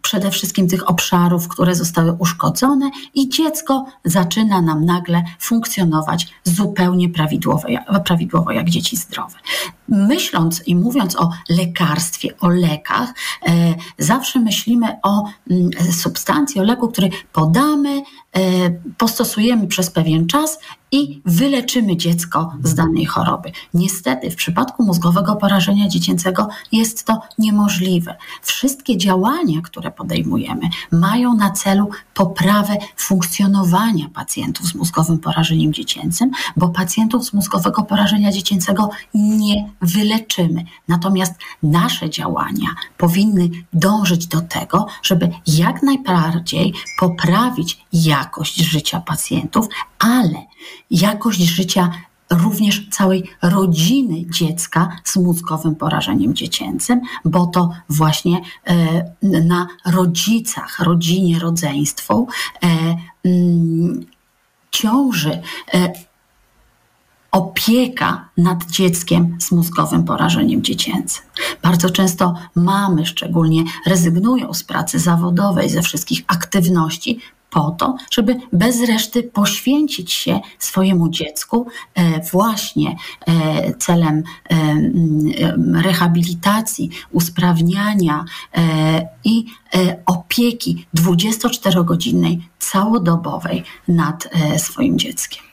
przede wszystkim tych obszarów, które zostały uszkodzone, i dziecko zaczyna nam nagle funkcjonować zupełnie prawidłowo, prawidłowo jak dzieci zdrowe. Myśląc i mówiąc o lekarstwie, o lekach, e, zawsze myślimy o mm, substancji, o leku, który podamy, e, postosujemy przez pewien czas i wyleczymy dziecko z danej choroby. Niestety, w przypadku mózgowego porażenia dziecięcego jest to niemożliwe. Wszystkie działania, które podejmujemy, mają na celu poprawę funkcjonowania pacjentów z mózgowym porażeniem dziecięcym, bo pacjentów z mózgowego porażenia dziecięcego nie wyleczymy. Natomiast nasze działania powinny dążyć do tego, żeby jak najbardziej poprawić jakość życia pacjentów, ale jakość życia również całej rodziny dziecka z mózgowym porażeniem dziecięcym, bo to właśnie e, na rodzicach, rodzinie, rodzeństwu e, mm, ciąży e, opieka nad dzieckiem z mózgowym porażeniem dziecięcym. Bardzo często mamy szczególnie rezygnują z pracy zawodowej, ze wszystkich aktywności po to, żeby bez reszty poświęcić się swojemu dziecku e, właśnie e, celem e, rehabilitacji, usprawniania i opieki 24-godzinnej, całodobowej nad swoim dzieckiem.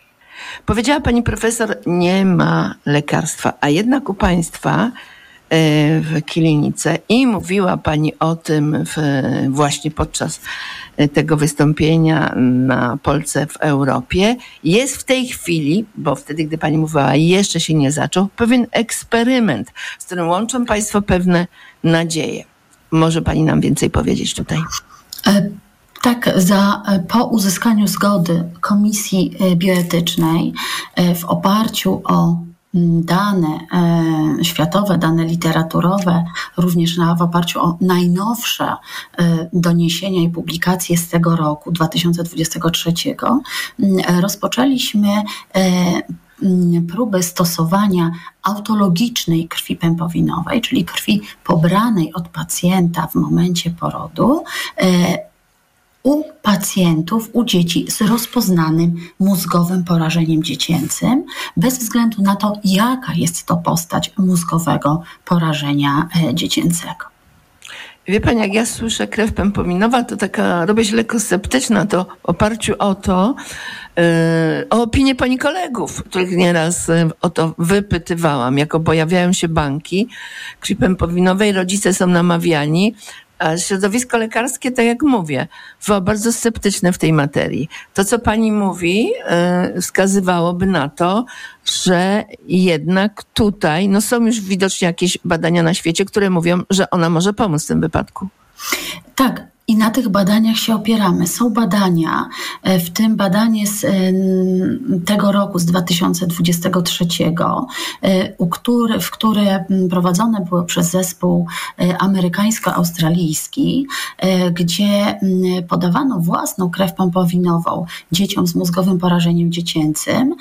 Powiedziała pani profesor, nie ma lekarstwa, a jednak u państwa w klinice i mówiła pani o tym w, właśnie podczas tego wystąpienia na Polsce w Europie. Jest w tej chwili, bo wtedy, gdy pani mówiła, jeszcze się nie zaczął, pewien eksperyment, z którym łączą państwo pewne nadzieje. Może pani nam więcej powiedzieć tutaj? E, tak, za, po uzyskaniu zgody Komisji Bioetycznej e, w oparciu o dane e, światowe, dane literaturowe, również na, w oparciu o najnowsze e, doniesienia i publikacje z tego roku, 2023, rozpoczęliśmy e, próby stosowania autologicznej krwi pępowinowej, czyli krwi pobranej od pacjenta w momencie porodu u pacjentów, u dzieci z rozpoznanym mózgowym porażeniem dziecięcym, bez względu na to, jaka jest to postać mózgowego porażenia e, dziecięcego. Wie pani, jak ja słyszę krew pępowinowa, to taka, robię się lekko sceptyczna, to w oparciu o to, yy, o opinię pani kolegów, których nieraz yy, o to wypytywałam, jak pojawiają się banki krwi pępowinowej, rodzice są namawiani, a środowisko lekarskie, tak jak mówię, było bardzo sceptyczne w tej materii. To, co pani mówi, yy, wskazywałoby na to, że jednak tutaj, no są już widocznie jakieś badania na świecie, które mówią, że ona może pomóc w tym wypadku. Tak, i na tych badaniach się opieramy. Są badania, e, w tym badanie z e, tego roku, z 2023, e, w które prowadzone było przez zespół amerykańsko-australijski, gdzie podawano własną krew pompowinową dzieciom z mózgowym porażeniem dziecięcym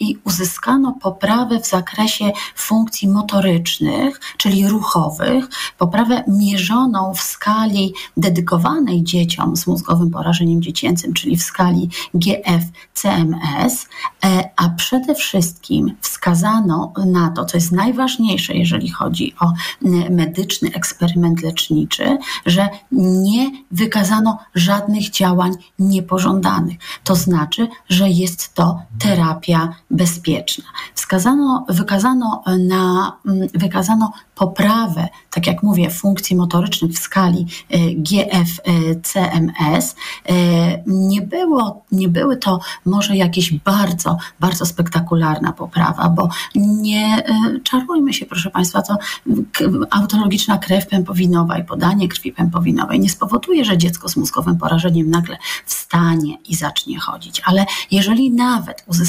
i uzyskano poprawę w zakresie funkcji motorycznych, czyli ruchowych, poprawę mierzoną w skali dedykowanej dzieciom z mózgowym porażeniem dziecięcym, czyli w skali GF-CMS, e, a przede wszystkim wskazano na to, co jest najważniejsze, jeżeli chodzi o medyczny eksperyment leczniczy, że nie wykazano żadnych działań niepożądanych. To znaczy, że jest to terapia bezpieczna. Wskazano, wykazano, na, wykazano poprawę, tak jak mówię, funkcji motorycznych w skali e, GFCMS. E, nie, było, nie były to może jakieś bardzo, bardzo spektakularna poprawa, bo nie e, czarujmy się, proszę Państwa, to autologiczna krew pępowinowa i podanie krwi pępowinowej nie spowoduje, że dziecko z mózgowym porażeniem nagle wstanie i zacznie chodzić. Ale jeżeli nawet uzyskamy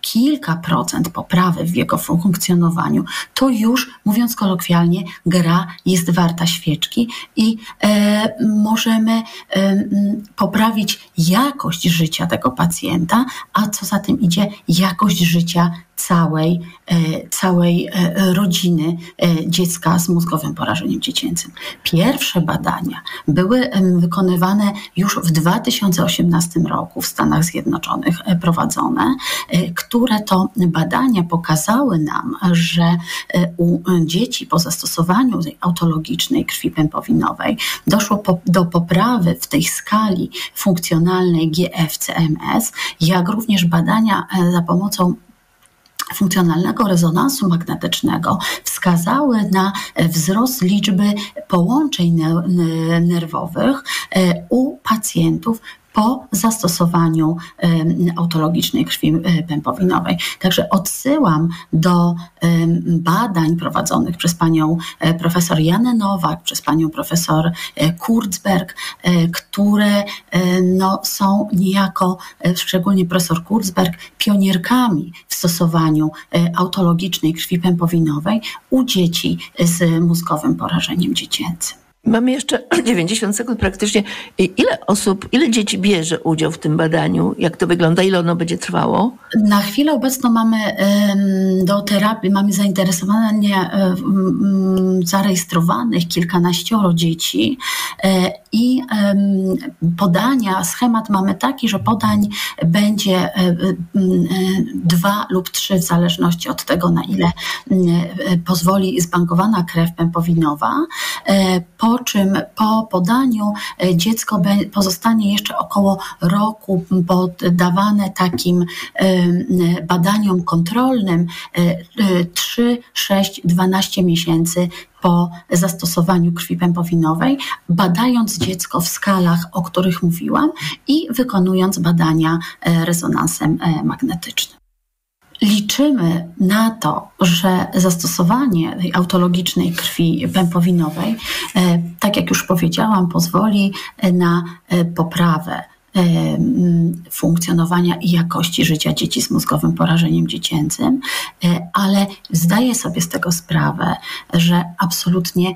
kilka procent poprawy w jego funkcjonowaniu, to już, mówiąc kolokwialnie, gra jest warta świeczki i e, możemy e, poprawić jakość życia tego pacjenta, a co za tym idzie, jakość życia całej, e, całej e, rodziny e, dziecka z mózgowym porażeniem dziecięcym. Pierwsze badania były wykonywane już w 2018 roku w Stanach Zjednoczonych prowadzone, które to badania pokazały nam, że u dzieci po zastosowaniu tej autologicznej krwi pępowinowej doszło po, do poprawy w tej skali funkcjonalnej GFCMS, jak również badania za pomocą funkcjonalnego rezonansu magnetycznego wskazały na wzrost liczby połączeń nerwowych e, u pacjentów po zastosowaniu autologicznej krwi pępowinowej. Także odsyłam do badań prowadzonych przez panią e, profesor Janę Nowak, przez panią profesor e, Kurzberg, e, które no, są niejako, szczególnie profesor Kurzberg, pionierkami w stosowaniu autologicznej krwi pępowinowej u dzieci z mózgowym porażeniem dziecięcym. Mamy jeszcze 90 sekund praktycznie. Ile osób, ile dzieci bierze udział w tym badaniu? Jak to wygląda? Ile ono będzie trwało? Na chwilę obecną mamy do terapii, mamy zainteresowanie zarejestrowanych kilkanaścioro dzieci e, i podania, schemat mamy taki, że podań będzie e, e, dwa lub trzy w zależności od tego, na ile pozwoli zbankowana krew pępowinowa. Po po czym po podaniu e, dziecko pozostanie jeszcze około roku poddawane takim e, badaniom kontrolnym 3, 6, 12 miesięcy po zastosowaniu krwi pępowinowej, badając dziecko w skalach, o których mówiłam i wykonując badania e, rezonansem magnetycznym. Liczymy na to, że zastosowanie tej autologicznej krwi pępowinowej, e, tak jak już powiedziałam, pozwoli na e, poprawę funkcjonowania i jakości życia dzieci z mózgowym porażeniem dziecięcym, e, ale zdaję sobie z tego sprawę, że absolutnie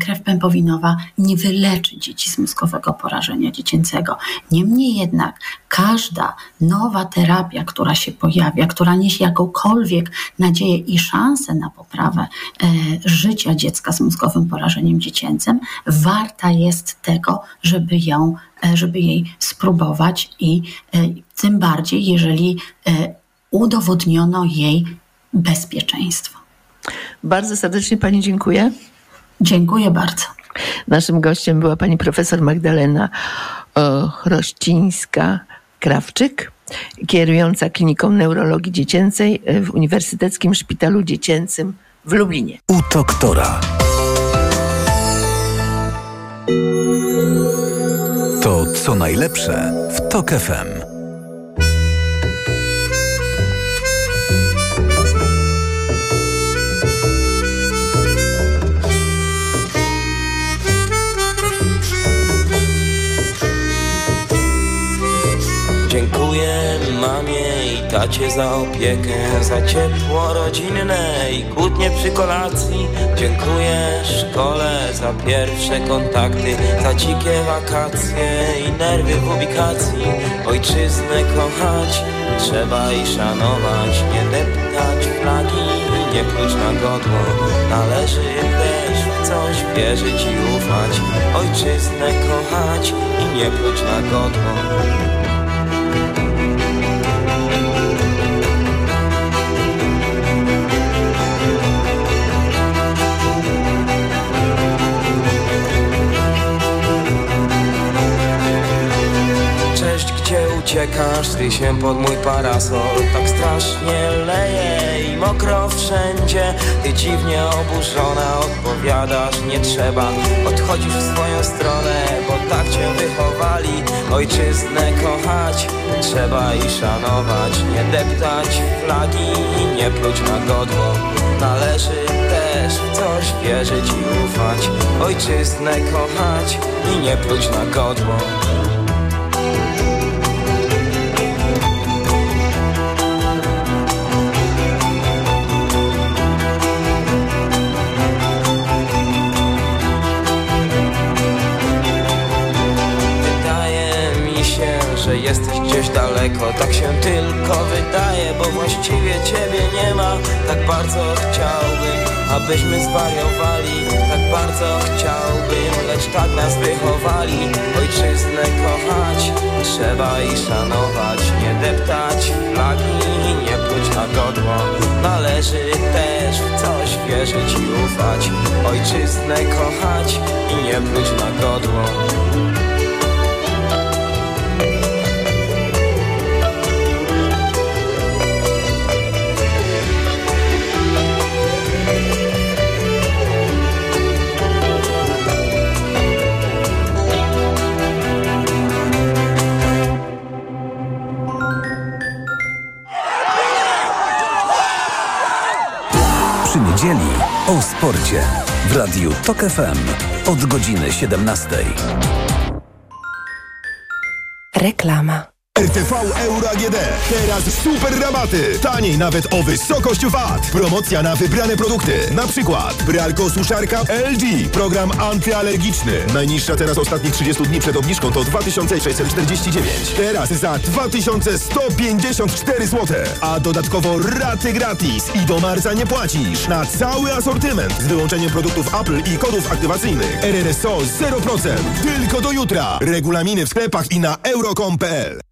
krew pępowinowa nie wyleczy dzieci z mózgowego porażenia dziecięcego. Niemniej jednak każda nowa terapia, która się pojawia, która niesie jakąkolwiek nadzieję i szansę na poprawę e, życia dziecka z mózgowym porażeniem dziecięcym, warta jest tego, żeby ją E, żeby jej spróbować i e, tym bardziej, jeżeli udowodniono jej bezpieczeństwo. Bardzo serdecznie Pani dziękuję. Dziękuję bardzo. Naszym gościem była pani profesor Magdalena Chrościńska-Krawczyk, kierująca kliniką neurologii dziecięcej w Uniwersyteckim Szpitalu Dziecięcym w Lublinie. U doktora. To co najlepsze w TOK FM. Tacie za opiekę, za ciepło rodzinne i kłótnie przy kolacji. Dziękuję szkole za pierwsze kontakty, za dzikie wakacje i nerwy w ubikacji. Ojczyznę kochać trzeba i szanować, nie deptać flagi, nie pluć na godło. Należy też w coś wierzyć i ufać, ojczyznę kochać i nie pluć na godło. Uciekasz? Ty się pod mój parasol. Tak strasznie leje i mokro wszędzie. Ty dziwnie oburzona odpowiadasz Nie trzeba, odchodzisz w swoją stronę Bo tak cię wychowali Ojczyznę kochać. Trzeba i szanować Nie deptać flagi i nie pluć na godło. Należy też w coś wierzyć i ufać Ojczyznę kochać i nie pluć na godło gdzieś daleko. Tak się tylko wydaje, bo właściwie ciebie nie ma. Tak bardzo chciałbym, abyśmy zwariowali. Tak bardzo chciałbym, lecz tak nas wychowali. Ojczyznę kochać, trzeba i szanować. Nie deptać flagi, nie pluć na godło. Należy też w coś wierzyć i ufać. Ojczyznę kochać i nie pluć na godło sporcie w Radiu TOK FM od godziny 17. Reklama. RTV Euro AGD. Teraz super rabaty. Taniej nawet o wysokość VAT. Promocja na wybrane produkty. Na przykład pralko suszarka LG. Program antyalergiczny. Najniższa teraz ostatnich 30 dni przed obniżką to 2649. Teraz za 2154 zł. A dodatkowo raty gratis. I do marca nie płacisz. Na cały asortyment. Z wyłączeniem produktów Apple i kodów aktywacyjnych. RRSO 0%. Tylko do jutra. Regulaminy w sklepach i na euro.com.pl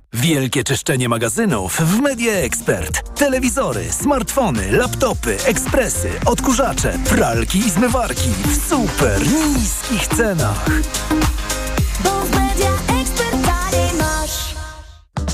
Wielkie czyszczenie magazynów w Media Expert. Telewizory, smartfony, laptopy, ekspresy, odkurzacze, pralki i zmywarki w super niskich cenach.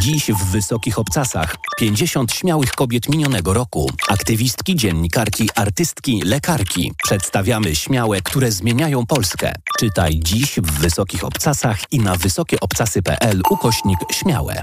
Dziś w Wysokich Obcasach 50 śmiałych kobiet minionego roku. Aktywistki, dziennikarki, artystki, lekarki. Przedstawiamy śmiałe, które zmieniają Polskę. Czytaj dziś w Wysokich Obcasach i na wysokieobcasy.pl ukośnik śmiałe.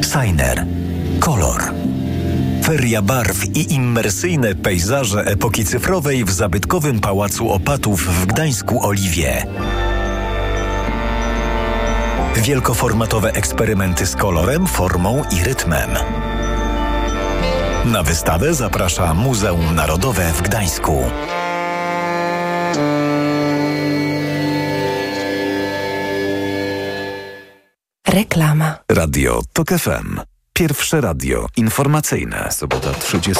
Designer. Kolor. Feria barw i immersyjne pejzaże epoki cyfrowej w zabytkowym Pałacu Opatów w Gdańsku Oliwie. Wielkoformatowe eksperymenty z kolorem, formą i rytmem. Na wystawę zaprasza Muzeum Narodowe w Gdańsku. Reklama. Radio TOK FM. Pierwsze radio informacyjne. Sobota 30